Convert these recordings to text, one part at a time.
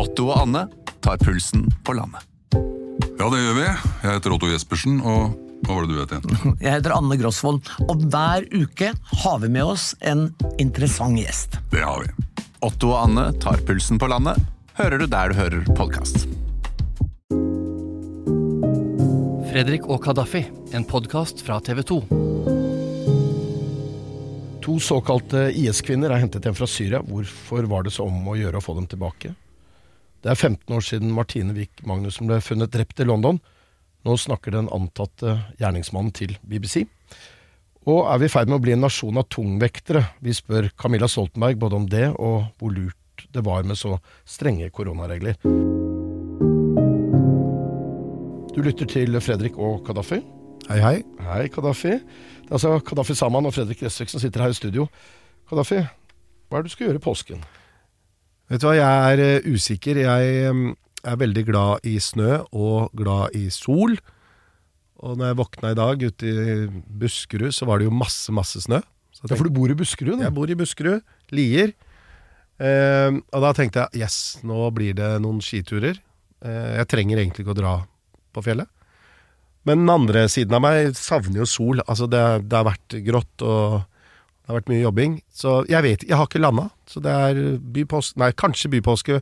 Otto og Anne tar pulsen på landet. Ja, det gjør vi. Jeg heter Otto Jespersen, og hva var det du het igjen? Jeg heter Anne Grosvold, og hver uke har vi med oss en interessant gjest. Det har vi. Otto og Anne tar pulsen på landet, hører du der du hører podkast. Fredrik og Kadafi, en podkast fra TV 2. To såkalte IS-kvinner er hentet hjem fra Syria. Hvorfor var det så om å gjøre å få dem tilbake? Det er 15 år siden Martine Wiik Magnussen ble funnet drept i London. Nå snakker den antatte gjerningsmannen til BBC. Og er vi i ferd med å bli en nasjon av tungvektere? Vi spør Camilla Stoltenberg både om det og hvor lurt det var med så strenge koronaregler. Du lytter til Fredrik og Kadafi. Hei, hei. Hei, Kadafi. Det er altså Kadafi Saman og Fredrik Gressvik som sitter her i studio. Kadafi, hva er det du skal gjøre i påsken? Vet du hva, jeg er eh, usikker. Jeg er veldig glad i snø og glad i sol. Og når jeg våkna i dag ute i Buskerud, så var det jo masse, masse snø. Så jeg Ja, for du bor i Buskerud, da. Jeg bor i Buskerud, Lier. Eh, og da tenkte jeg yes, nå blir det noen skiturer. Eh, jeg trenger egentlig ikke å dra på fjellet. Men den andre siden av meg savner jo sol. Altså det, det har vært grått og det har vært mye jobbing. Så jeg vet Jeg har ikke landa. Så det er bypåske Nei, kanskje bypåske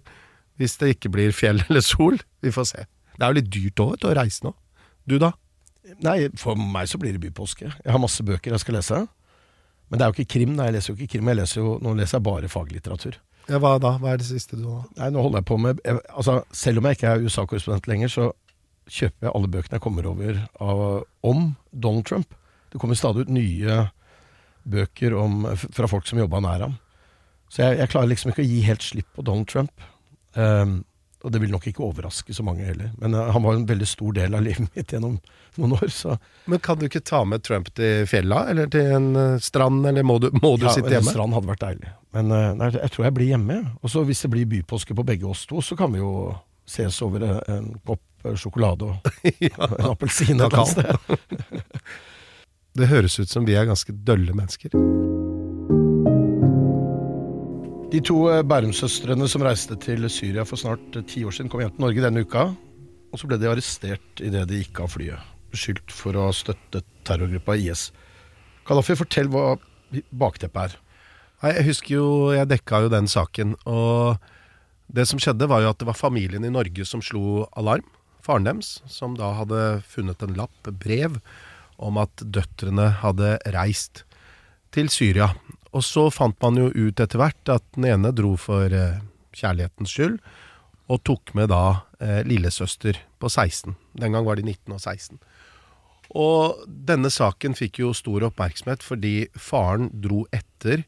hvis det ikke blir fjell eller sol. Vi får se. Det er jo litt dyrt òg, å reise nå. Du da? Nei, for meg så blir det bypåske. Jeg har masse bøker jeg skal lese. Men det er jo ikke krim. Nei, jeg leser jo ikke krim. Jeg leser jo, nå leser jeg bare faglitteratur. Ja, hva da? Hva er det siste du har? Nei, nå holder jeg på med jeg, altså, Selv om jeg ikke er USA-korrespondent lenger, så kjøper jeg alle bøkene jeg kommer over av, om Donald Trump. Det kommer stadig ut nye bøker om, fra folk som jobba nær ham. Så jeg, jeg klarer liksom ikke å gi helt slipp på Donald Trump. Um, og det vil nok ikke overraske så mange heller. Men uh, han var en veldig stor del av livet mitt gjennom noen år, så Men kan du ikke ta med Trump til fjella, eller til en uh, strand, eller må du, må du ja, sitte hjemme? strand hadde vært deilig. Men uh, nei, jeg tror jeg blir hjemme. Og så hvis det blir bypåske på begge oss to, så kan vi jo ses over en kopp sjokolade og en appelsin et eller annet sted. Det høres ut som vi er ganske dølle mennesker. De to eh, Bærum-søstrene som reiste til Syria for snart eh, ti år siden, kom hjem til Norge denne uka. Og så ble de arrestert idet de gikk av flyet. Beskyldt for å ha støttet terrorgruppa IS. Kadafi, fortell hva bakteppet er. Nei, jeg husker jo, jeg dekka jo den saken, og det som skjedde var jo at det var familien i Norge som slo alarm. Faren deres, som da hadde funnet en lapp, brev, om at døtrene hadde reist til Syria. Og så fant man jo ut etter hvert at den ene dro for eh, kjærlighetens skyld, og tok med da eh, lillesøster på 16. Den gang var de 19 og 16. Og denne saken fikk jo stor oppmerksomhet fordi faren dro etter,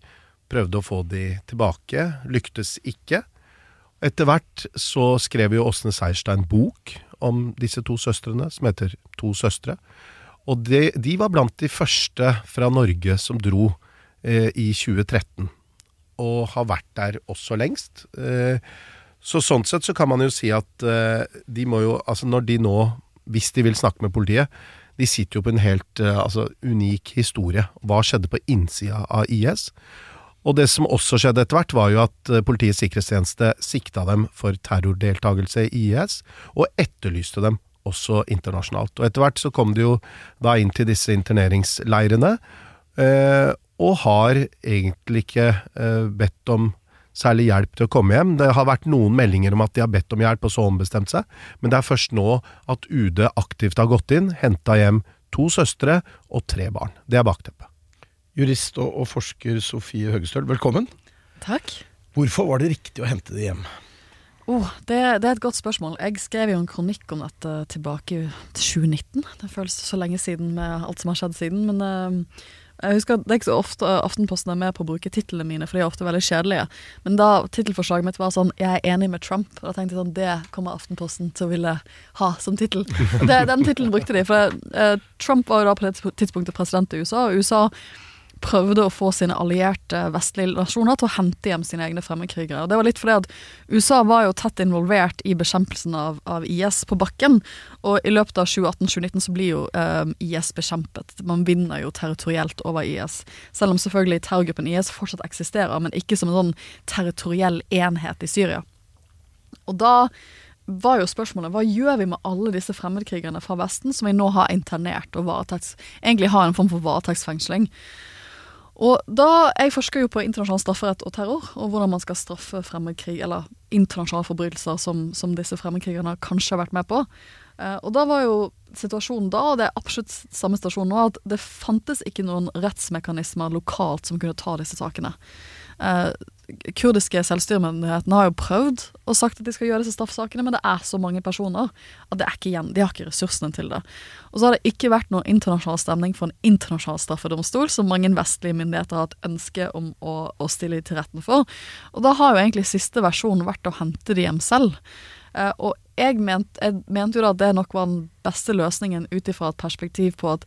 prøvde å få de tilbake, lyktes ikke. Etter hvert så skrev jo Åsne Seierstein bok om disse to søstrene, som heter To søstre. Og de, de var blant de første fra Norge som dro eh, i 2013, og har vært der også lengst. Eh, så sånn sett så kan man jo si at eh, de må jo, altså når de nå, hvis de vil snakke med politiet, de sitter jo på en helt eh, altså, unik historie. Hva skjedde på innsida av IS? Og det som også skjedde etter hvert, var jo at eh, Politiets sikkerhetstjeneste sikta dem for terrordeltakelse i IS, og etterlyste dem også internasjonalt. Og etter hvert så kom de jo da inn til disse interneringsleirene, eh, og har egentlig ikke eh, bedt om særlig hjelp til å komme hjem. Det har vært noen meldinger om at de har bedt om hjelp, og så ombestemt seg, men det er først nå at UD aktivt har gått inn, henta hjem to søstre og tre barn. Det er bakteppet. Jurist og, og forsker Sofie Høgestøl, velkommen. Takk. Hvorfor var det riktig å hente de hjem? Oh, det, det er et godt spørsmål. Jeg skrev jo en kronikk om dette tilbake til 2019. Det føles så lenge siden med alt som har skjedd siden. Men uh, jeg husker at det er ikke så ofte Aftenposten er med på å bruke titlene mine, for de er ofte veldig kjedelige. Men da tittelforslaget mitt var sånn 'Jeg er enig med Trump', da tenkte jeg sånn Det kommer Aftenposten til å ville ha som tittel. Den tittelen brukte de. For uh, Trump var jo da på det tidspunktet president i USA, og USA prøvde å få sine allierte vestlige nasjoner til å hente hjem sine egne fremmedkrigere. Det var litt fordi at USA var jo tett involvert i bekjempelsen av, av IS på bakken. Og i løpet av 2018-2019 så blir jo eh, IS bekjempet. Man vinner jo territorielt over IS. Selv om selvfølgelig terrorgruppen IS fortsatt eksisterer, men ikke som en sånn territoriell enhet i Syria. Og da var jo spørsmålet hva gjør vi med alle disse fremmedkrigerne fra Vesten som vi nå har internert og varetekts, egentlig har en form for varetektsfengsling. Og da, Jeg forsker jo på internasjonal strafferett og terror, og hvordan man skal straffe fremmedkrig, eller internasjonale forbrytelser som, som disse fremmedkrigerne kanskje har vært med på. Eh, og da var jo situasjonen da, og det er absolutt samme stasjon nå, at det fantes ikke noen rettsmekanismer lokalt som kunne ta disse sakene. Eh, kurdiske selvstyremyndighetene har jo prøvd og sagt at de skal gjøre disse straffesakene, men det er så mange personer at ikke de har ikke ressursene til det. Og så har det ikke vært noen internasjonal stemning for en internasjonal straffedomstol, som mange vestlige myndigheter har hatt ønske om å, å stille til retten for. Og da har jo egentlig siste versjon vært å hente de hjem selv. Uh, og jeg, ment, jeg mente jo da at det nok var den beste løsningen ut ifra et perspektiv på at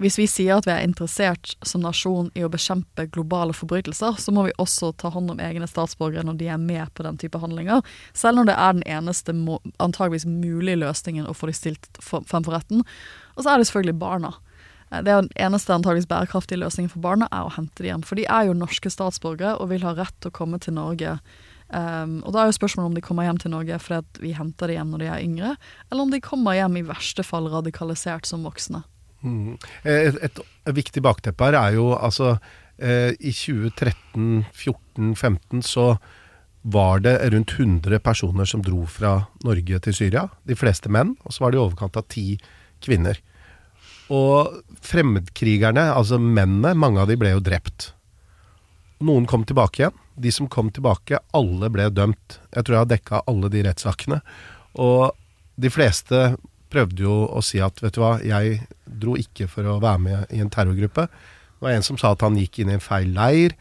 hvis vi sier at vi er interessert som nasjon i å bekjempe globale forbrytelser, så må vi også ta hånd om egne statsborgere når de er med på den type handlinger. Selv når det er den eneste antageligvis mulige løsningen å få de stilt frem for retten. Og så er det selvfølgelig barna. Eh, det er Den eneste antageligvis bærekraftige løsningen for barna er å hente dem hjem. For de er jo norske statsborgere og vil ha rett til å komme til Norge. Um, og da er jo spørsmålet om de kommer hjem til Norge fordi vi henter dem hjem når de er yngre, eller om de kommer hjem i verste fall radikalisert som voksne. Mm. Et, et, et, viktig bakteppe her er jo altså eh, I 2013, 14, 15 så var det rundt 100 personer som dro fra Norge til Syria. De fleste menn, og så var det i overkant av ti kvinner. Og fremmedkrigerne, altså mennene, mange av de ble jo drept. Noen kom tilbake igjen. De som kom tilbake, alle ble dømt. Jeg tror jeg har dekka alle de rettssakene. Og de fleste prøvde jo å si at vet du hva, jeg dro ikke for å være med i en terrorgruppe. Det var en som sa at han gikk inn i en feil leir,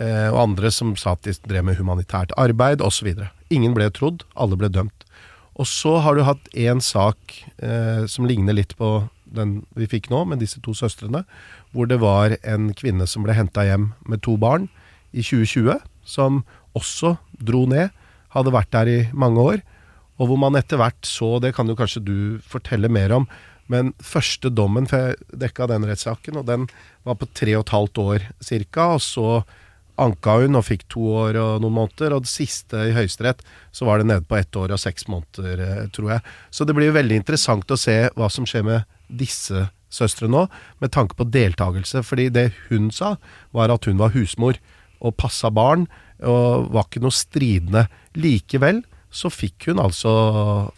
eh, og andre som sa at de drev med humanitært arbeid, osv. Ingen ble trodd, alle ble dømt. Og så har du hatt én sak eh, som ligner litt på den vi fikk nå, med disse to søstrene, hvor det var en kvinne som ble henta hjem med to barn i 2020, som også dro ned, hadde vært der i mange år, og hvor man etter hvert så, det kan jo kanskje du fortelle mer om, men første dommen, for jeg dekka den rettssaken, og den var på tre og et halvt år ca. Og så anka hun og fikk to år og noen måneder. Og det siste i Høyesterett så var det nede på ett år og seks måneder, eh, tror jeg. Så det blir jo veldig interessant å se hva som skjer med disse søstre nå, med tanke på deltakelse. Fordi det hun sa, var at hun var husmor og passa barn, og var ikke noe stridende. Likevel så fikk hun altså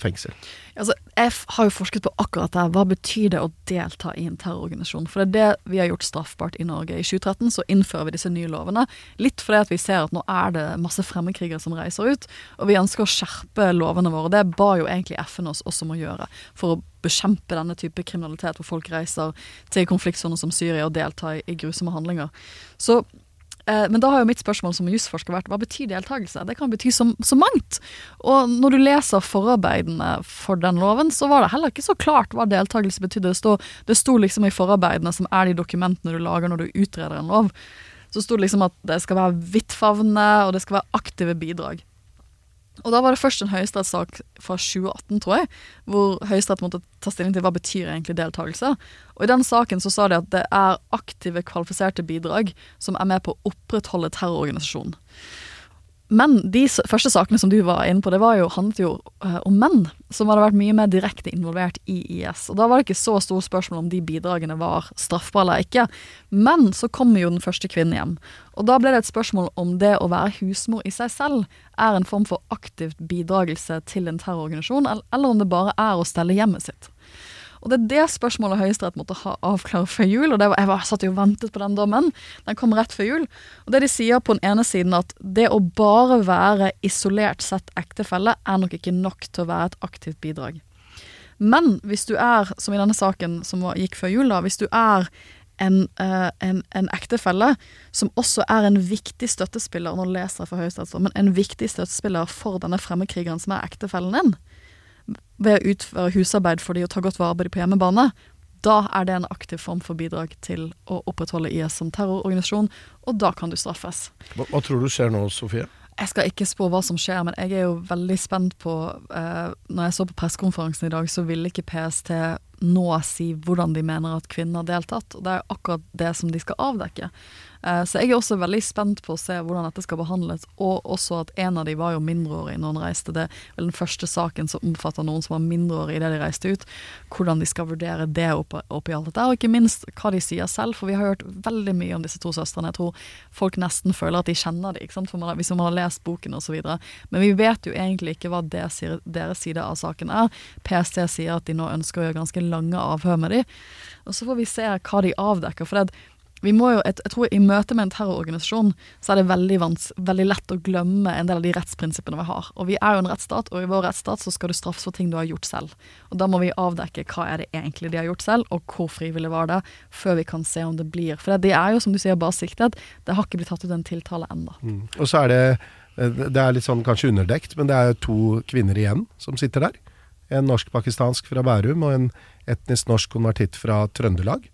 fengsel. Altså, jeg har jo forsket på akkurat det. Hva betyr det å delta i en terrororganisasjon? For det er det vi har gjort straffbart i Norge. I 2013 så innfører vi disse nye lovene. Litt fordi at vi ser at nå er det masse fremmedkrigere som reiser ut. Og vi ønsker å skjerpe lovene våre. Det ba jo egentlig FN oss også om å gjøre. For å bekjempe denne type kriminalitet hvor folk reiser til konfliktsoner som Syria og deltar i, grusomme handlinger. Så men da har jo mitt spørsmål som jusforsker vært hva betyr deltakelse? Det kan bety så, så, mangt. Og når du leser forarbeidene for den loven, så var det heller ikke så klart hva deltakelse betydde. Det sto, det sto liksom i forarbeidene, som er de dokumentene du lager når du utreder en lov, så sto det liksom at det skal være vidtfavnende, og det skal være aktive bidrag. Og da var det først en høyesterettssak fra 2018, tror jeg, hvor Høyesterett måtte ta stilling til hva betyr egentlig deltakelse. Og i den saken så sa de at det er aktive, kvalifiserte bidrag som er med på å opprettholde terrororganisasjonen. Men de første sakene som du var inne på, det var jo, handlet jo uh, om menn som hadde vært mye mer direkte involvert i IS. Og Da var det ikke så stort spørsmål om de bidragene var straffbare eller ikke. Men så kom jo den første kvinnen hjem. Og da ble det et spørsmål om det å være husmor i seg selv er en form for aktivt bidragelse til en terrororganisasjon, eller om det bare er å stelle hjemmet sitt. Og Det er det spørsmålet Høyesterett måtte ha avklare før jul. og var, Jeg var, satt jo og ventet på den dommen. Den kom rett før jul. Og det De sier på den ene siden at det å bare være isolert sett ektefelle er nok ikke nok til å være et aktivt bidrag. Men hvis du er, som i denne saken som gikk før jul, da, hvis du er en, uh, en, en, ektefelle som også er en viktig støttespiller, nå leser jeg fra men en viktig støttespiller for denne fremmedkrigeren som er ektefellen din, ved å utføre husarbeid for de og ta godt vare på de på hjemmebane, da er det en aktiv form for bidrag til å opprettholde IS som terrororganisasjon, og da kan du straffes. Hva, hva tror du skjer nå, Sofie? Jeg skal ikke spå hva som skjer, men jeg er jo veldig spent på eh, Når jeg så på pressekonferansen i dag, så ville ikke PST nå si hvordan de mener at kvinnen har deltatt. Og det er akkurat det som de skal avdekke. Eh, så jeg er også veldig spent på å se hvordan dette skal behandles, og også at en av de var jo mindreårig når han reiste. Det er vel den første saken som omfatter noen som var mindreårig idet de reiste ut. Hvordan de skal vurdere det oppi, alt dette, og ikke minst hva de sier selv. For vi har hørt veldig mye om disse to søstrene. Jeg tror folk nesten føler at de kjenner dem, hvis man har lest boken osv. Men vi vet jo egentlig ikke hva sier, deres side av saken er. PST sier at de nå ønsker å gjøre ganske lange avhør med dem. Og så får vi se hva de avdekker. For det, vi må jo, jeg, tror I møte med en terrororganisasjon så er det veldig, vans, veldig lett å glemme en del av de rettsprinsippene vi har. Og Vi er jo en rettsstat, og i vår rettsstat så skal du straffes for ting du har gjort selv. Og Da må vi avdekke hva er det egentlig de har gjort selv, og hvor frivillig var det, før vi kan se om det blir. For det er jo, som du sier, bare siktet. Det har ikke blitt tatt ut en tiltale ennå. Mm. Og så er det Det er litt sånn kanskje underdekt, men det er to kvinner igjen som sitter der. En norsk-pakistansk fra Bærum og en etnisk norsk konvertitt fra Trøndelag.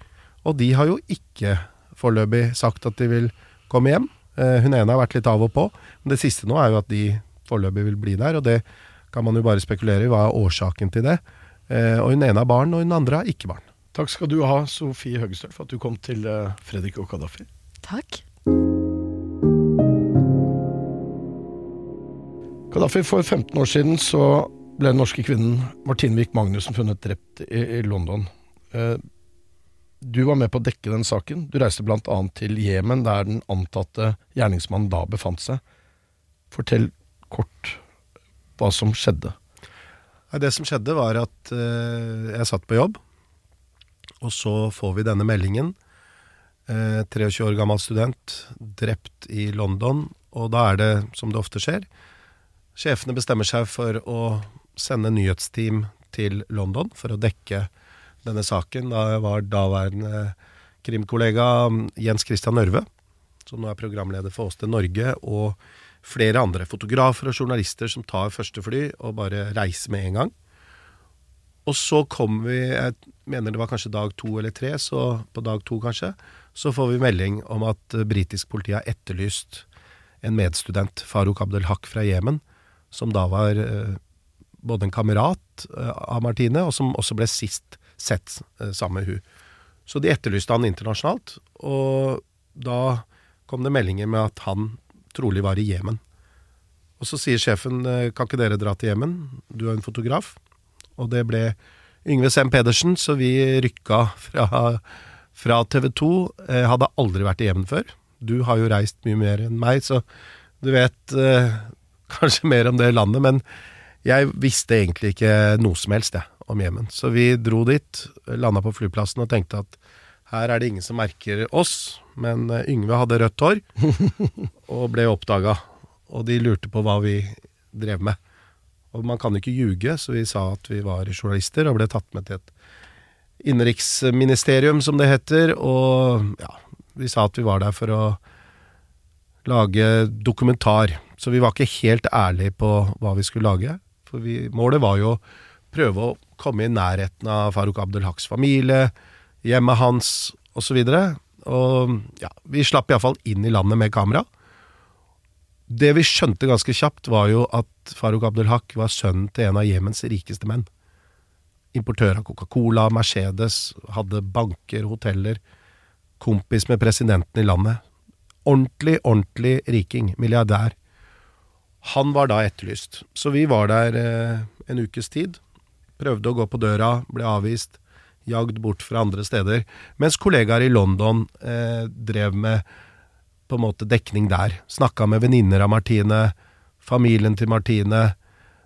Og de har jo ikke foreløpig sagt at de vil komme hjem. Eh, Hun ene har vært litt av og på, men det siste nå er jo at de foreløpig vil bli der. Og det kan man jo bare spekulere i, hva er årsaken til det. Eh, Og hun ene har barn, og hun andre har ikke barn. Takk skal du ha, Sofie Høgestøl, for at du kom til eh, Fredrik og Kadafi. Takk. Kadafi, for 15 år siden så ble den norske kvinnen Martine Wiik Magnussen funnet drept i, i London. Eh, du var med på å dekke den saken. Du reiste annet til Jemen, der den antatte gjerningsmannen da befant seg. Fortell kort hva som skjedde. Det som skjedde var at eh, jeg satt på jobb, og så får vi denne meldingen. Eh, 23 år gammel student, drept i London. Og da er det, som det ofte skjer, sjefene bestemmer seg for å sende nyhetsteam til London for å dekke denne saken. Da var daværende krimkollega Jens Christian Ørve, som nå er programleder for Åsted Norge, og flere andre fotografer og journalister som tar første fly og bare reiser med en gang. Og så kom vi, jeg mener det var kanskje dag to eller tre, så på dag to kanskje, så får vi melding om at eh, britisk politi har etterlyst en medstudent, Farouk Abdelhak fra Jemen, som da var eh, både en kamerat eh, av Martine, og som også ble sist sett eh, sammen med hun. Så de etterlyste han internasjonalt, og da kom det meldinger med at han trolig var i Jemen. Og så sier sjefen eh, kan ikke dere dra til Jemen, du er en fotograf. Og det ble Yngve Sem Pedersen, så vi rykka fra, fra TV 2. Jeg hadde aldri vært i Jemen før. Du har jo reist mye mer enn meg, så du vet eh, kanskje mer om det landet. Men jeg visste egentlig ikke noe som helst jeg, om Jemen. Så vi dro dit, landa på flyplassen og tenkte at her er det ingen som merker oss. Men eh, Yngve hadde rødt hår og ble oppdaga. Og de lurte på hva vi drev med. Og man kan ikke ljuge, så vi sa at vi var journalister og ble tatt med til et innenriksministerium, som det heter. Og ja, vi sa at vi var der for å lage dokumentar. Så vi var ikke helt ærlige på hva vi skulle lage. For vi, målet var jo å prøve å komme i nærheten av Farouk Abdelhaks familie, hjemmet hans osv. Og, og ja, vi slapp iallfall inn i landet med kamera. Det vi skjønte ganske kjapt, var jo at Farouk Abdelhak var sønnen til en av Jemens rikeste menn. Importør av Coca-Cola, Mercedes, hadde banker, hoteller. Kompis med presidenten i landet. Ordentlig, ordentlig riking. Milliardær. Han var da etterlyst. Så vi var der eh, en ukes tid. Prøvde å gå på døra, ble avvist. Jagd bort fra andre steder. Mens kollegaer i London eh, drev med på en måte dekning der. Snakka med venninner av Martine, familien til Martine.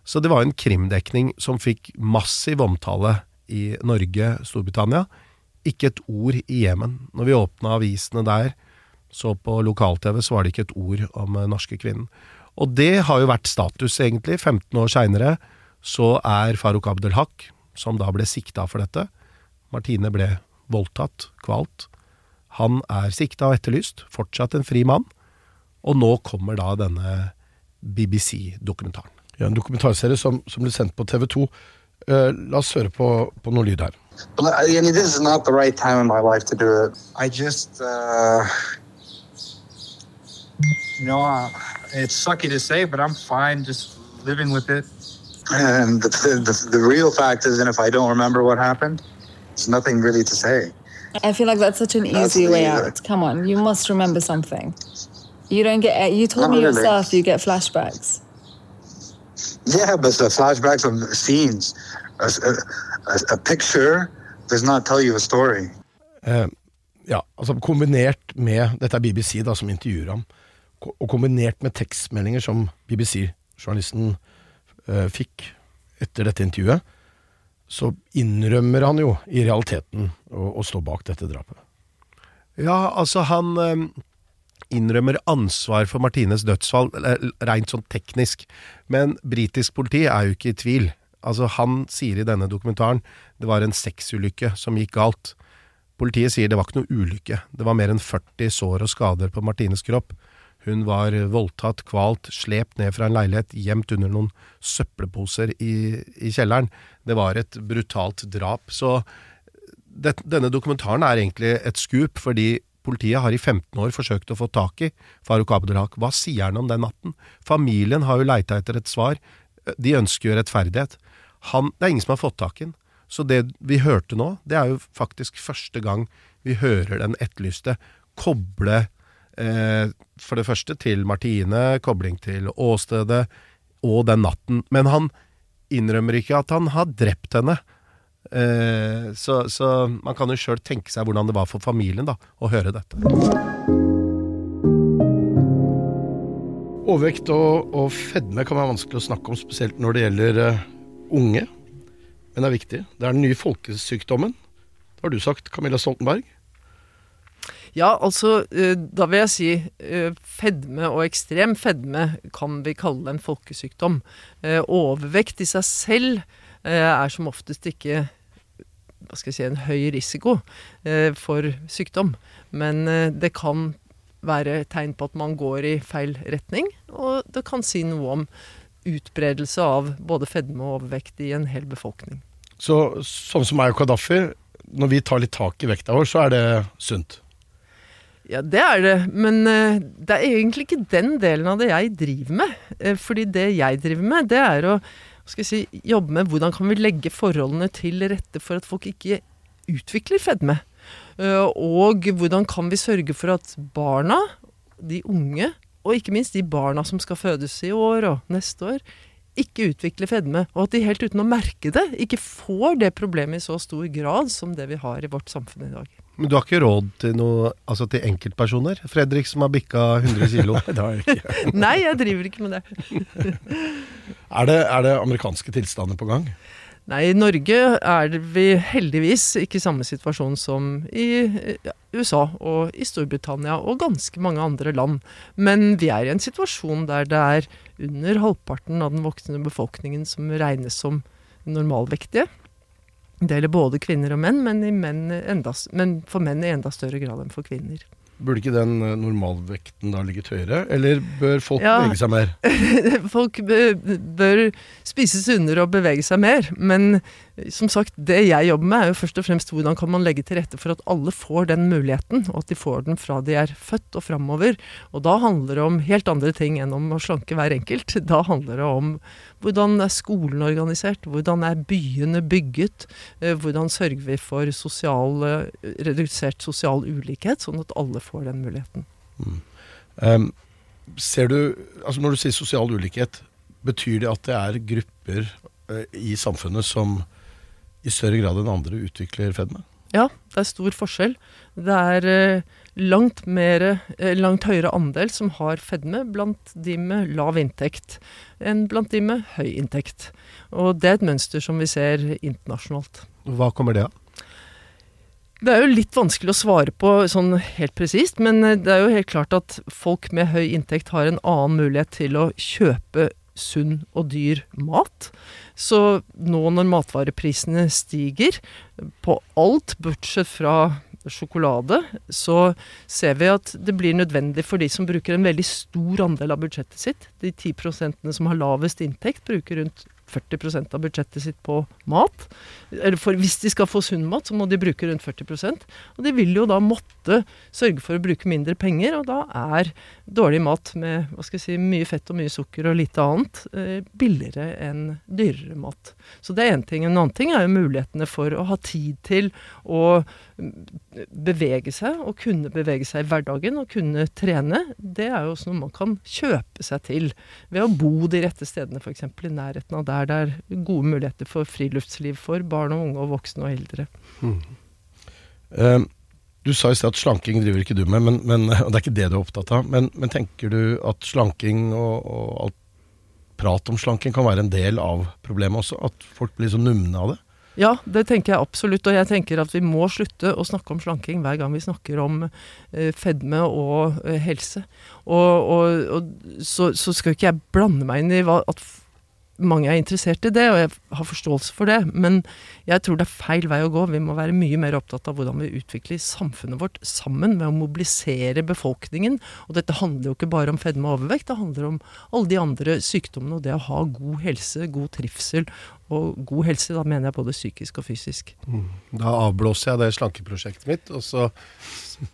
Så det var en krimdekning som fikk massiv omtale i Norge, Storbritannia. Ikke et ord i Jemen. Når vi åpna avisene der, så på lokal-TV, så var det ikke et ord om eh, norske kvinnen. Og det har jo vært status, egentlig. 15 år seinere så er Farouk Abdelhak, som da ble sikta for dette Martine ble voldtatt, kvalt. Han er sikta og etterlyst, fortsatt en fri mann. Og nå kommer da denne BBC-dokumentaren. Ja, en dokumentarserie som, som ble sendt på TV 2. Uh, la oss høre på, på noe lyd her. But, I mean, this is not the right time in my life to do it. I just, uh, you know, uh, it's sucky to say, but I'm fine just living with it. And the, the, the real fact is, and if I don't remember what happened, there's nothing really to say. I feel like that's such an That's easy way the- out. Come on, you must remember something. You don't get. You told Not me really. yourself you get flashbacks. Yeah, but the flashbacks of scenes, a, a, a picture does not tell you a story. Eh, ja, altså kombinert med Dette er BBC da, som intervjuer ham. Og kombinert med tekstmeldinger som BBC-journalisten eh, fikk etter dette intervjuet, så innrømmer han jo i realiteten å, å stå bak dette drapet. Ja, altså han eh, innrømmer ansvar for Martines dødsfall, rent sånn teknisk. Men britisk politi er jo ikke i tvil. Altså Han sier i denne dokumentaren det var en sexulykke som gikk galt. Politiet sier det var ikke noe ulykke. Det var mer enn 40 sår og skader på Martines kropp. Hun var voldtatt, kvalt, slept ned fra en leilighet, gjemt under noen søppelposer i, i kjelleren. Det var et brutalt drap. Så det, denne dokumentaren er egentlig et skup, fordi politiet har i 15 år forsøkt å få tak i Farouk Abdelhak. Hva sier han om den natten? Familien har jo leita etter et svar. De ønsker jo rettferdighet. Han, det er ingen som har fått tak i den. Så det vi hørte nå, det er jo faktisk første gang vi hører den etterlyste koble for det første til Martine, kobling til åstedet og den natten. Men han innrømmer ikke at han har drept henne. Eh, så, så man kan jo sjøl tenke seg hvordan det var for familien da, å høre dette. Overvekt og, og fedme kan være vanskelig å snakke om, spesielt når det gjelder eh, unge. Men det er viktig. Det er den nye folkesykdommen. Det har du sagt, Camilla Stoltenberg. Ja, altså, eh, da vil jeg si eh, fedme og ekstrem fedme kan vi kalle en folkesykdom. Eh, Overvekt i seg selv er som oftest ikke hva skal jeg si, en høy risiko for sykdom. Men det kan være tegn på at man går i feil retning, og det kan si noe om utbredelse av både fedme og overvekt i en hel befolkning. Så sånn som meg og Kadafi, når vi tar litt tak i vekta vår, så er det sunt. Ja, det er det, men uh, det er egentlig ikke den delen av det jeg driver med. Uh, fordi det jeg driver med, det er å si, jobbe med hvordan kan vi legge forholdene til rette for at folk ikke utvikler fedme. Uh, og hvordan kan vi sørge for at barna, de unge, og ikke minst de barna som skal fødes i år og neste år, ikke utvikler fedme, og at de helt uten å merke det, ikke får det problemet i så stor grad som det vi har i vårt samfunn i dag. Men du har ikke råd til noe, altså til enkeltpersoner? Fredrik som har bikka 100 kilo. Nei, det har jeg ikke. Nei, jeg driver ikke med det. Er det, er det amerikanske tilstander på gang? Nei, i Norge er vi heldigvis ikke i samme situasjon som i USA og i Storbritannia og ganske mange andre land. Men vi er i en situasjon der det er under halvparten av den voksne befolkningen som regnes som normalvektige. Det gjelder både kvinner og menn, men, i menn enda, men for menn i enda større grad enn for kvinner. Burde ikke den eh, normalvekten da ligget høyere, eller bør folk Ja. bevege seg mer? Folk bør spise sunnere og bevege seg mer. Men som sagt, det jeg jobber med, er jo først og fremst hvordan kan man legge til rette for at alle får den muligheten, og at de får den fra de er født og framover. Og da handler det om helt andre ting enn om å slanke hver enkelt. Da handler det om hvordan er skolen organisert, hvordan er byene bygget, eh, hvordan sørger vi for sosial, eh, redusert sosial ulikhet, sånn at alle får den muligheten. Em, ser du, altså Når du sier sosial ulikhet, betyr det at det er grupper eh, i samfunnet som i større grad enn andre utvikler fedme? Ja, det er stor forskjell. Det er eh, langt, mer, eh, langt høyere andel som har fedme blant de med lav inntekt enn blant de med høy inntekt. Og det er et mønster som vi ser internasjonalt. Hva kommer det av? Det er jo litt vanskelig å svare på sånn helt presist, men eh, det er jo helt klart at folk med høy inntekt har en annen mulighet til å kjøpe sunn og dyr mat. Så nå når matvareprisene stiger på alt bortsett fra sjokolade, så ser vi at det blir nødvendig for de som bruker en veldig stor andel av budsjettet sitt. De 10% som har lavest inntekt, bruker rundt 40% av budsjettet sitt på mat. For, hvis de skal få sunn mat, så må de bruke rundt 40% Og de vil jo da måtte sørge for å bruke mindre penger, og da er dårlig mat med hva skal jeg si, mye fett og mye sukker og lite annet eh, billigere enn dyrere mat. Så det er én ting. En annen ting er jo mulighetene for å ha tid til å bevege seg, og kunne bevege seg i hverdagen, og kunne trene, det er jo også noe man kan kjøpe seg til ved å bo de rette stedene, f.eks. i nærheten av der er gode muligheter for friluftsliv for barn og unge og voksne og eldre. Eh, du sa i sted at slanking driver ikke du med, men, men, og det er ikke det du er opptatt av. Men, men tenker du at slanking og, og alt prat om slanking kan være en del av problemet også? At folk blir så numne av det? Ja, det tenker jeg absolutt. Og jeg tenker at vi må slutte å snakke om slanking hver gang vi snakker om eh, fedme og eh, helse. Og, og, og så, så, skal ikke jeg blande meg inn i hva, at mange er interessert i det, og jeg har forståelse for det. Men jeg tror det er feil vei å gå. Vi må være mye mer opptatt av hvordan vi utvikler samfunnet vårt sammen ved å mobilisere befolkningen. Og dette handler jo ikke bare om fedme og overvekt, det handler om alle de andre sykdommene og det å ha god helse, god trivsel. Og god helse, da mener jeg både psykisk og fysisk. Mm. Da avblåser jeg det slankeprosjektet mitt, og så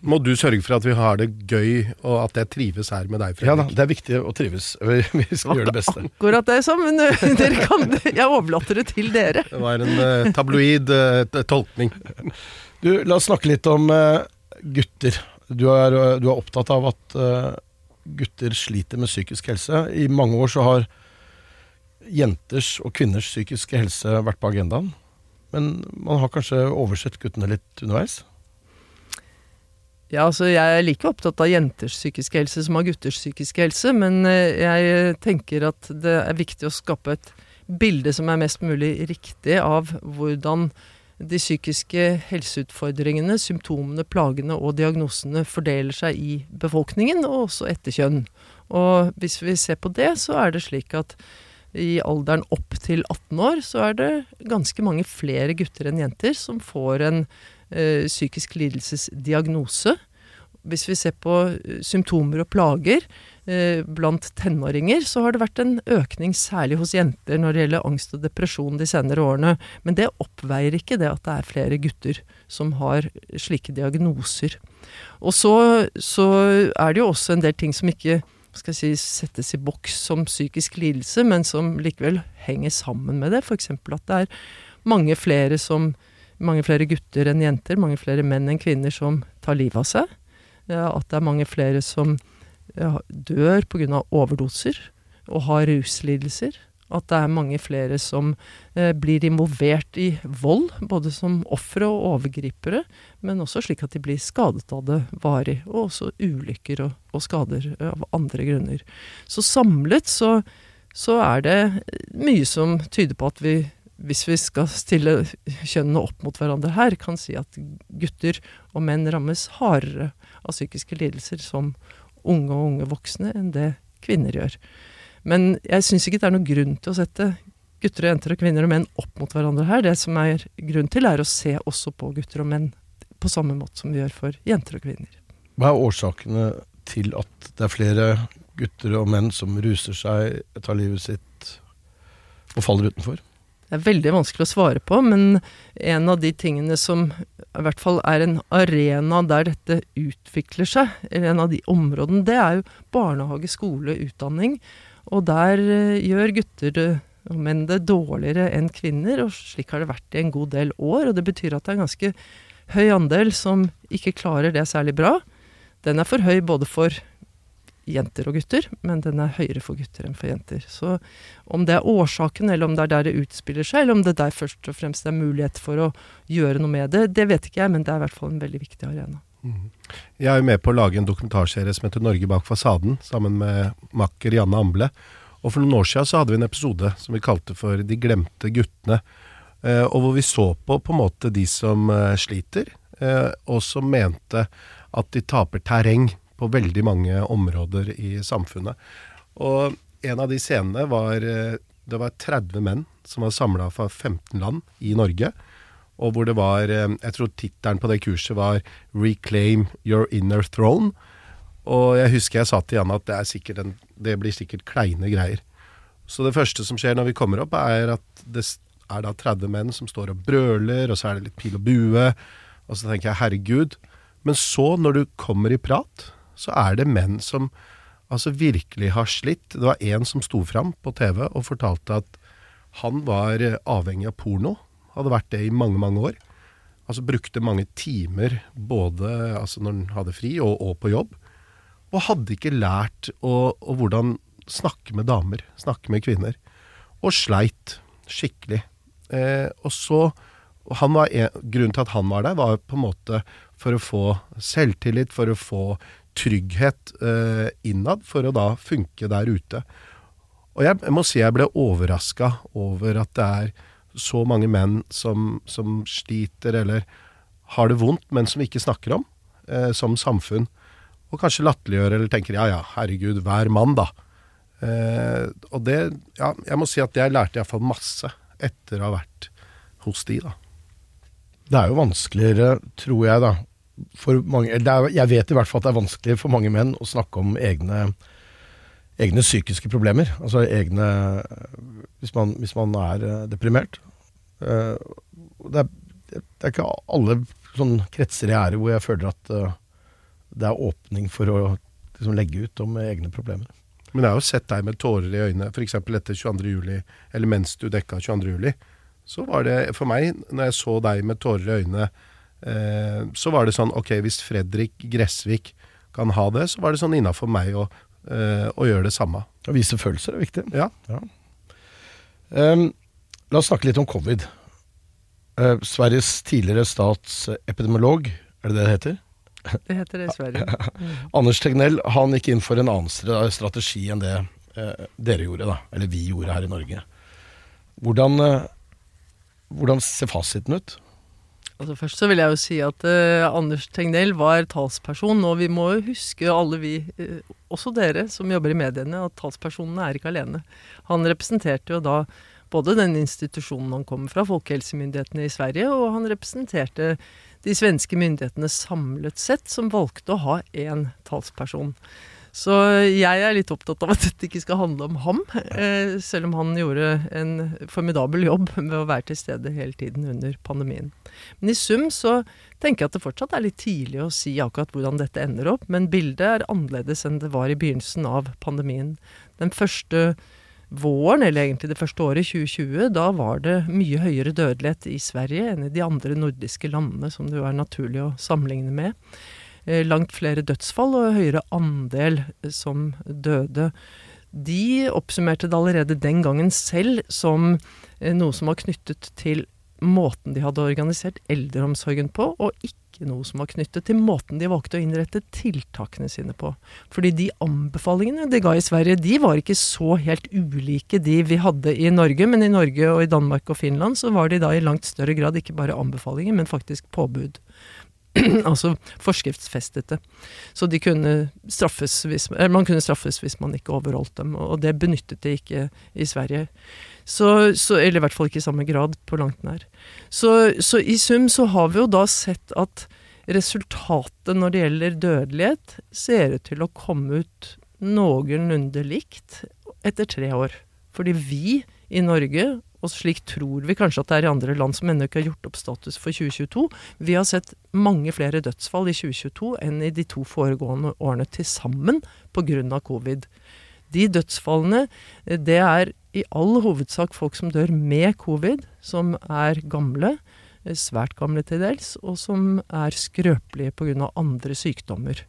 må du sørge for at vi har det gøy, og at jeg trives her med deg, Fredrik. Ja da, det er viktig å trives. Vi skal gjøre det beste. Akkurat det som, men eh, dere kan, jeg overlater det til dere. Det var en uh, tabloid uh, tolkning. Du, la oss snakke litt om uh, gutter. Du er, du er, opptatt av at gutter sliter med psykisk helse. I mange år så har jenters og kvinners psykiske helse vært på agendaen. Men man har kanskje oversett guttene litt underveis? Ja, altså jeg er like opptatt av jenters psykiske helse som av gutters psykiske helse, men eh, jeg tenker at det er viktig å skape et bilde som er mest mulig riktig av hvordan de psykiske helseutfordringene, symptomene, plagene og diagnosene fordeler seg i befolkningen, og også etter kjønn. Og hvis vi ser på det, så er det slik at i alderen opp til 18 år, så er det ganske mange flere gutter enn jenter som får en eh, psykisk lidelsesdiagnose. Hvis vi ser på eh, symptomer og plager eh, blant tenåringer, så har det vært en økning særlig hos jenter når det gjelder angst og depresjon de senere årene. Men det oppveier ikke det at det er flere gutter som har slike diagnoser. Og så, så er det jo også en del ting som ikke skal si, settes i boks som psykisk lidelse, men som likevel henger sammen med det. F.eks. at det er mange flere, som, mange flere gutter enn jenter, mange flere menn enn kvinner som tar livet av seg. At det er mange flere som ja, dør pga. overdoser og har ruslidelser. At det er mange flere som eh, blir involvert i vold, både som ofre og overgripere, men også slik at de blir skadet av det varig. Og også ulykker og, og skader av andre grunner. Så samlet så, så er det mye som tyder på at vi hvis vi skal stille kjønnene opp mot hverandre her, kan si at gutter og menn rammes hardere av psykiske lidelser som unge og unge voksne enn det kvinner gjør. Men jeg syns ikke det er noen grunn til å sette gutter og jenter og kvinner og menn opp mot hverandre her. Det som er grunn til, er å se også på gutter og menn på samme måte som vi gjør for jenter og kvinner. Hva er årsakene til at det er flere gutter og menn som ruser seg, tar livet sitt og faller utenfor? Det er veldig vanskelig å svare på, men en av de tingene som i hvert fall er en arena der dette utvikler seg, eller en av de områdene, det er jo barnehage, skole, utdanning. Og der eh, gjør gutter og menn det dårligere enn kvinner, og slik har det vært i en god del år. Og det betyr at det er en ganske høy andel som ikke klarer det særlig bra. Den er for høy både for jenter og gutter, men den er høyere for gutter enn for jenter. Så om det er årsaken, eller om det er der det utspiller seg, eller om det der først og fremst er mulighet for å gjøre noe med det, det vet ikke jeg, men det er i hvert fall en veldig viktig arena. Mm. Jeg er jo med på å lage en dokumentarserie som heter 'Norge bak fasaden', sammen med makker Janne Amble. Og For noen år siden så hadde vi en episode som vi kalte for 'De glemte guttene'. Eh, og hvor vi så på på en måte de som eh, sliter, eh, og som mente at de taper terreng på veldig mange områder i samfunnet. Og en av de scenene var Det var 30 menn som var samla fra 15 land i Norge og hvor det var eh, Jeg tror tittelen på det kurset var 'Reclaim your inner throne'. Og jeg husker jeg sa til Janne at det, en, det, blir sikkert kleine greier. Så det første som skjer når vi kommer opp, er at det er da 30 menn som står og brøler, og så er det litt pil og bue. Og så tenker jeg herregud. Men så, når du kommer i prat, så er det menn som altså virkelig har slitt. Det var en som sto fram på TV og fortalte at han var avhengig av porno hadde vært det i mange, mange år. altså brukte mange timer både altså når han hadde fri og, og på jobb. Og hadde ikke lært å, å hvordan snakke med damer, snakke med kvinner. Og sleit skikkelig. Eh, og så en, Grunnen til at han var der, var på en måte for å få selvtillit, for å få trygghet eh, innad, for å da funke der ute. Og jeg, jeg må si jeg ble overraska over at det er så mange menn som, som, sliter eller har det vondt, men som vi ikke snakker om eh, som samfunn. Og kanskje latterliggjør eller tenker ja ja, herregud, hver mann, da. Eh, og det Ja, jeg må si at jeg lærte iallfall masse etter å ha vært hos de, da. Det er jo vanskeligere, tror jeg, da. For mange, er, jeg vet i hvert fall at det er vanskelig for mange menn å snakke om egne, egne psykiske problemer. Altså egne Hvis man, hvis man er eh, deprimert. Eh, det er, det er ikke alle sånn kretser jeg er i hvor jeg føler at eh, det er åpning for å liksom, legge ut om egne problemer. Men jeg har jo sett deg med tårer i øynene, f.eks. etter 22. juli, eller mens du dekka 22. juli så var det for meg, når jeg så deg med tårer i øynene, eh, så var det sånn Ok, hvis Fredrik Gressvik kan ha det, så var det sånn innafor meg å, eh, å, gjøre det samme. Å vise følelser er viktig. Ja. ja. Um, la oss snakke litt om covid. Uh, Sveriges tidligere statsepidemiolog, er det det det heter? Det heter det i Sverige. Mm. Anders Tegnell han gikk inn for en annen strategi enn det eh, dere gjorde, da. Eller vi gjorde her i Norge. Hvordan eh, hvordan ser fasiten ut? Altså Først så vil jeg jo si at uh, Anders Tegnell var talsperson, og vi må jo huske alle vi, uh, også dere som jobber i mediene, at talspersonene er ikke alene. Han representerte jo da både den institusjonen han kom fra, folkehelsemyndighetene i Sverige, og han representerte de svenske myndighetene samlet sett, som valgte å ha én talsperson. Så jeg er litt opptatt av at dette ikke skal handle om ham, eh, selv om han gjorde en formidabel jobb med å være til stede hele tiden under pandemien. Men i sum så tenker jeg at det fortsatt er litt tidlig å si akkurat hvordan dette ender opp, men bildet er annerledes enn det var i begynnelsen av pandemien. Den første våren, eller egentlig det første året, 2020, da var det mye høyere dødelighet i Sverige enn i de andre nordiske landene, som det jo er naturlig å sammenligne med. Eh, langt flere dødsfall og høyere andel som døde. De oppsummerte det allerede den gangen selv som eh, noe som var knyttet til måten de hadde organisert eldreomsorgen på, og ikke noe som var knyttet til måten de valgte å innrette tiltakene sine på. Fordi de anbefalingene de ga i Sverige, de var ikke så helt ulike de vi hadde i Norge. Men i Norge og i Danmark og Finland så var de da i langt større grad ikke bare anbefalinger, men faktisk påbud. altså forskriftsfestet det. Så de kunne straffes hvis, man kunne straffes hvis man ikke overholdt dem, og det benyttet de ikke i Sverige. Så, så, eller i hvert fall ikke i samme grad, på langt nær. Så, så, i sum så har vi jo da sett at resultatet når det gjelder dødelighet, ser ut til å komme ut noenlunde likt etter tre år. Fordi vi i Norge og slik tror vi kanskje at det er i andre land som ennå ikke har gjort opp status for 2022. Vi har sett mange flere dødsfall i 2022 enn i de to foregående årene til sammen pga. covid. De dødsfallene, det er i all hovedsak folk som dør med covid, som er gamle, svært gamle til dels, og som er skrøpelige pga. andre sykdommer.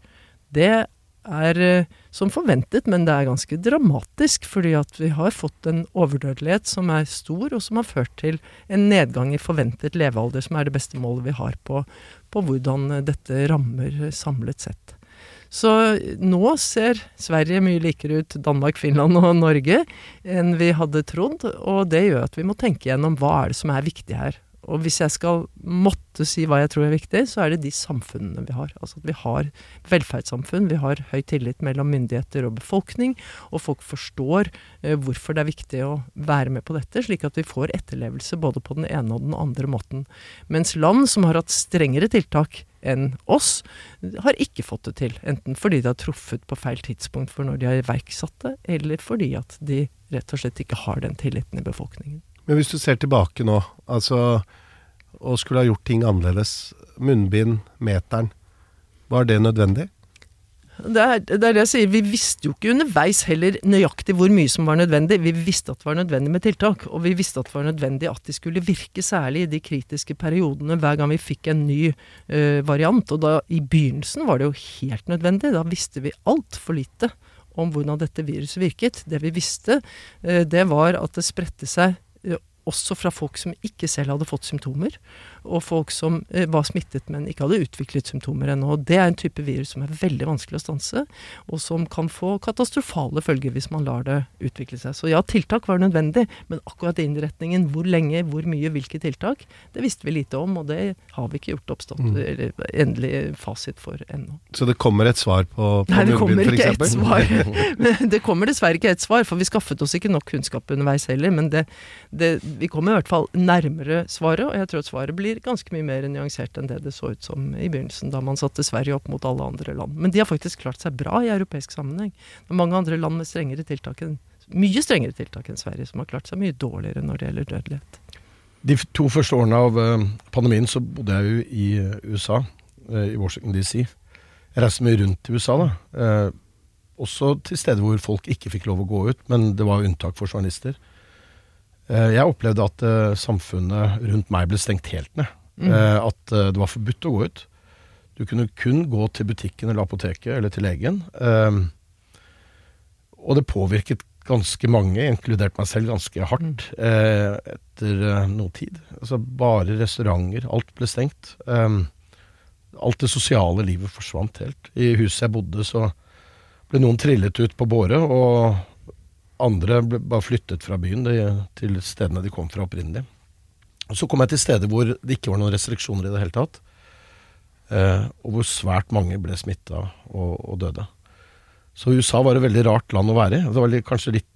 Det er eh, som forventet, men det er ganske dramatisk. Fordi at vi har fått en overdødelighet som er stor, og som har ført til en nedgang i forventet levealder, som er det beste målet vi har på, på hvordan dette rammer samlet sett. Så nå ser Sverige mye likere ut, Danmark, Finland og Norge, enn vi hadde trodd. Og det gjør at vi må tenke gjennom hva er det som er viktig her. Og hvis jeg skal måtte si hva jeg tror er viktig, så er det de samfunnene vi har. Altså at vi har velferdssamfunn, vi har høy tillit mellom myndigheter og befolkning, og folk forstår eh, hvorfor det er viktig å være med på dette, slik at vi får etterlevelse både på den ene og den andre måten. Mens land som har hatt strengere tiltak enn oss, har ikke fått det til. Enten fordi de har truffet på feil tidspunkt for når de har iverksatt det, eller fordi at de rett og slett ikke har den tilliten i befolkningen. Men hvis du ser tilbake nå, altså og skulle ha gjort ting annerledes, munnbind, meteren, var det nødvendig? Det er, det er det jeg sier. Vi visste jo ikke underveis heller nøyaktig hvor mye som var nødvendig. Vi visste at det var nødvendig med tiltak, og vi visste at det var nødvendig at de skulle virke, særlig i de kritiske periodene hver gang vi fikk en ny uh, variant. Og da i begynnelsen var det jo helt nødvendig. Da visste vi altfor lite om hvordan dette viruset virket. Det vi visste, uh, det var at det spredte seg også fra folk som ikke selv hadde fått symptomer, og folk som eh, var smittet, men ikke hadde utviklet symptomer ennå. Det er en type virus som er veldig vanskelig å stanse, og som kan få katastrofale følger hvis man lar det utvikle seg. Så ja, tiltak var nødvendig, men akkurat innretningen, hvor lenge, hvor mye, hvilke tiltak, det visste vi lite om, og det har vi ikke gjort oppstått, mm. eller endelig fasit for ennå. Så det kommer et svar på, på Nei, det kommer ikke et svar. det kommer dessverre ikke et svar, for vi skaffet oss ikke nok kunnskap underveis heller, men det, det vi kommer i hvert fall nærmere svaret, og jeg tror at svaret blir ganske mye mer nyansert enn det det så ut som i begynnelsen, da man satte Sverige opp mot alle andre land. Men de har faktisk klart seg bra i europeisk sammenheng. Det er mange andre land med strengere tiltak enn, mye strengere tiltak enn Sverige som har klart seg mye dårligere når det gjelder dødelighet. De to første årene av eh, pandemien så bodde jeg jo i eh, USA, eh, i Washington DC. Jeg reiste mye rundt i USA, da. Også til steder hvor folk ikke fikk lov å gå ut, men det var unntak for journalister. Eh, jeg opplevde at uh, samfunnet rundt meg ble stengt helt ned. Mm. Uh, at det var forbudt å gå ut. Du kunne kun gå til butikken eller apoteket eller til legen. og det påvirket ganske mange, inkludert meg selv, ganske hardt mm. etter noe tid. Altså Bare restauranter, alt ble stengt. alt det sosiale livet forsvant helt. I huset jeg bodde, så ble noen trillet ut på båre, og andre ble bare flyttet fra byen de, til stedene de kom fra opprinnelig. Så kom jeg til steder hvor det ikke var noen restriksjoner i det hele tatt. Eh, og hvor svært mange ble smitta og, og, døde. Så USA var et veldig rart land å være i. Det var kanskje litt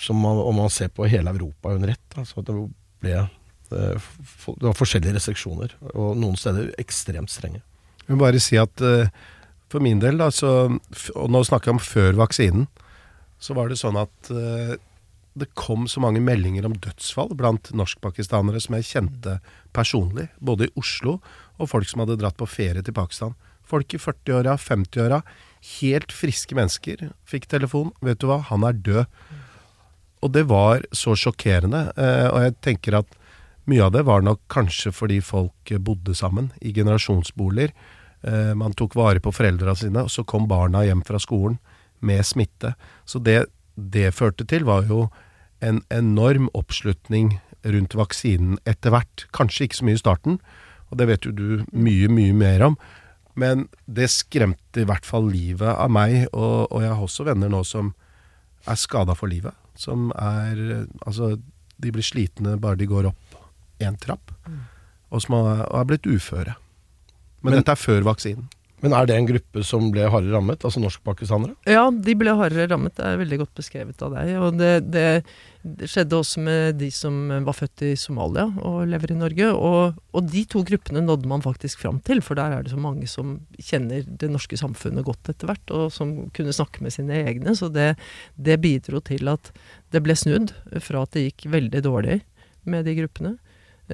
som man, om man ser på hele Europa under ett. Altså det, eh, det var forskjellige restriksjoner, og noen steder ekstremt strenge. Jeg vil bare si at uh, for min del, da, så, og nå snakker jeg om før vaksinen, så var det sånn at uh, det kom så mange meldinger om dødsfall blant norskpakistanere som jeg kjente personlig, både i Oslo og folk som hadde dratt på ferie til Pakistan. Folk i 40-åra, 50-åra, helt friske mennesker, fikk telefon. 'Vet du hva, han er død'. Og det var så sjokkerende. Uh, og jeg tenker at mye av det var nok kanskje fordi folk bodde sammen i generasjonsboliger. Uh, man tok vare på foreldra sine, og så kom barna hjem fra skolen med smitte. Så det det førte til, var jo en enorm oppslutning rundt vaksinen etter hvert. Kanskje ikke så mye i starten, og det vet jo du mye, mye mer om. Men det skremte i hvert fall livet av meg, og, og jeg har også venner nå som er skada for livet. Som er Altså, de blir slitne bare de går opp én trapp, mm. og som har, og er blitt uføre. Men, Men dette er før vaksinen. Men er det en gruppe som ble hardere rammet, altså norskpakistanere? Ja, de ble hardere rammet. Det er veldig godt beskrevet av deg. Og det, det, skjedde også med de som var født i Somalia og lever i Norge. Og, og, de to gruppene nådde man faktisk fram til, for der er det så mange som kjenner det norske samfunnet godt etter hvert, og som kunne snakke med sine egne. Så det, det bidro til at det ble snudd fra at det gikk veldig dårlig med de gruppene.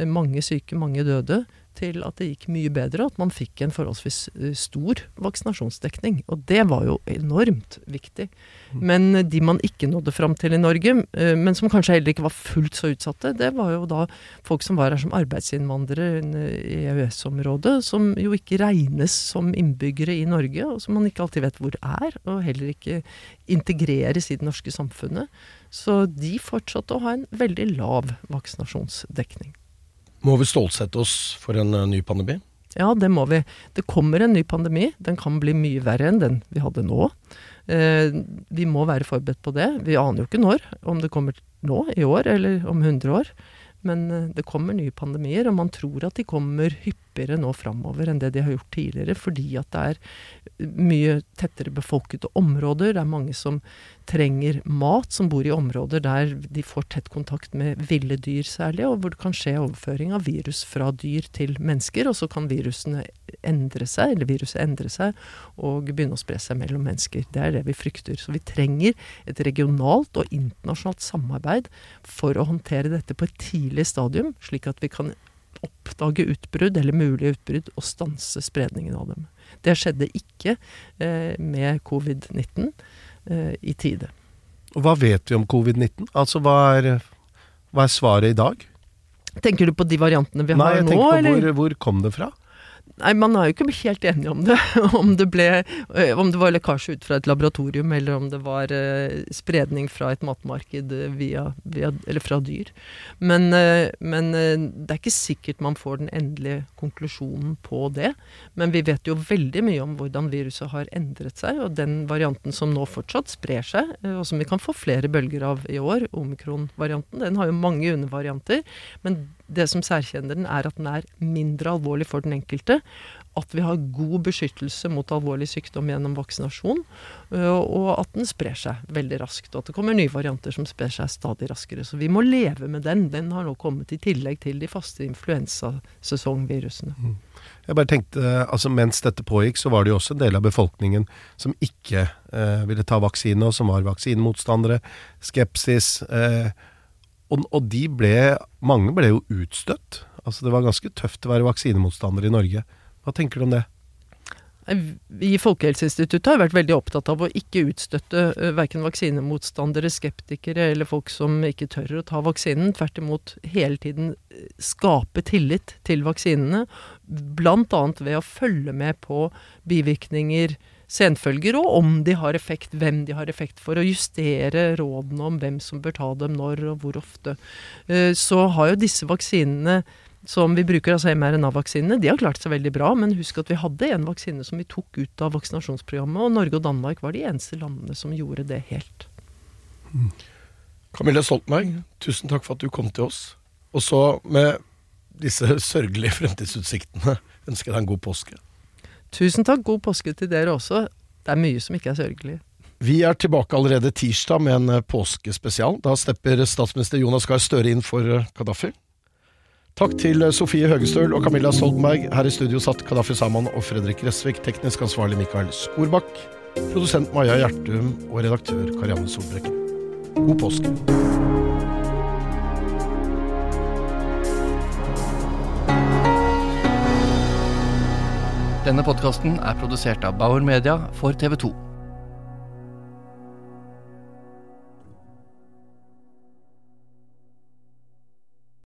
Mange syke, mange døde til at det gikk mye bedre, og at man fikk en forholdsvis eh, stor vaksinasjonsdekning. Og det var jo enormt viktig. Mm. Men de man ikke nådde fram til i Norge, eh, men som kanskje heller ikke var fullt så utsatte, det var jo da folk som var her som arbeidsinnvandrere i EØS-området, som jo ikke regnes som innbyggere i Norge, og som man ikke alltid vet hvor er, og heller ikke integreres i det norske samfunnet. Så de fortsatte å ha en veldig lav vaksinasjonsdekning. Må vi stålsette oss for en uh, ny pandemi? Ja, det må vi. Det kommer en ny pandemi. Den kan bli mye verre enn den vi hadde nå. Eh, vi må være forberedt på det. Vi aner jo ikke når. Om det kommer nå, i år, eller om 100 år. Men eh, det kommer nye pandemier, og man tror at de kommer hyppigere nå framover enn det de har gjort tidligere, fordi at det er mye tettere befolkede områder. Det er mange som trenger mat, som bor i områder der de får tett kontakt med ville dyr særlig, og hvor det kan skje overføring av virus fra dyr til mennesker. Og så kan virusene endre seg, eller viruset endre seg og begynne å spre seg mellom mennesker. Det er det vi frykter. Så vi trenger et regionalt og internasjonalt samarbeid for å håndtere dette på et tidlig stadium, slik at vi kan oppdage utbrudd, eller mulige utbrudd, og stanse spredningen av dem. Det skjedde ikke eh, med covid-19 eh, i tide. Og hva vet vi om covid-19? Altså, hva er, hva er svaret i dag? Tenker du på de variantene vi Nei, har jeg tenker på hvor, hvor kom det fra? Nei, man er jo ikke helt enig om det. Om det, ble, eh, om det var lekkasje ut fra et laboratorium, eller om det var eh, spredning fra et matmarked eh, via, via, eller fra dyr. Men, men det er ikke sikkert man får den endelige konklusjonen på det. Men vi vet jo veldig mye om hvordan viruset har endret seg, og den varianten som nå fortsatt sprer seg, og som vi kan få flere bølger av i år, omikron-varianten, den har jo mange undervarianter. Men det som særkjenner den, er at den er mindre alvorlig for den enkelte. At vi har god beskyttelse mot alvorlig sykdom gjennom vaksinasjon. Og at den sprer seg veldig raskt. Og at det kommer nye varianter som sprer seg stadig raskere. Så vi må leve med den. Den har nå kommet i tillegg til de faste influensasesongvirusene. Jeg bare tenkte, altså Mens dette pågikk, så var det jo også en del av befolkningen som ikke eh, ville ta vaksine, og som var vaksinemotstandere. Skepsis. Eh, og, og de ble Mange ble jo utstøtt. Altså Det var ganske tøft å være vaksinemotstander i Norge. Hva tenker du om det? Vi i Folkehelseinstituttet har vært veldig opptatt av å ikke utstøtte verken vaksinemotstandere, skeptikere eller folk som ikke tør å ta vaksinen. Tvert imot hele tiden skape tillit til vaksinene. Annet ved å følge med på bivirkninger, senfølger, og om de har effekt, hvem de har effekt for, og justere rådene om hvem som bør ta dem når og hvor ofte. Uh, Så har jo disse vaksinene som vi bruker, altså mRNA-vaksinene, de har klart seg veldig bra. Men husk at vi hadde en vaksine som vi tok ut av vaksinasjonsprogrammet, og Norge og Danmark var de eneste landene som gjorde det helt. Camilla Stoltenberg, tusen takk for at du kom til oss. Og så, med disse sørgelige fremtidsutsiktene, ønsker jeg deg en god påske. Tusen takk. God påske til dere også. Det er mye som ikke er sørgelig. Vi er tilbake allerede tirsdag med en eh, påskespesial. Da stepper statsminister Jonas Gahr Støre inn for Kadafi. Takk til eh, Sofie Høgestøl og Camilla Stoltenberg. Her i studio satt Kadafi Saman og Fredrik Resvik. Teknisk ansvarlig Mikael Skorbakk. Produsent Maja Gjertum og redaktør Karianne Solbrekken. God påske. Denne podkasten er produsert av Bauer Media for TV 2.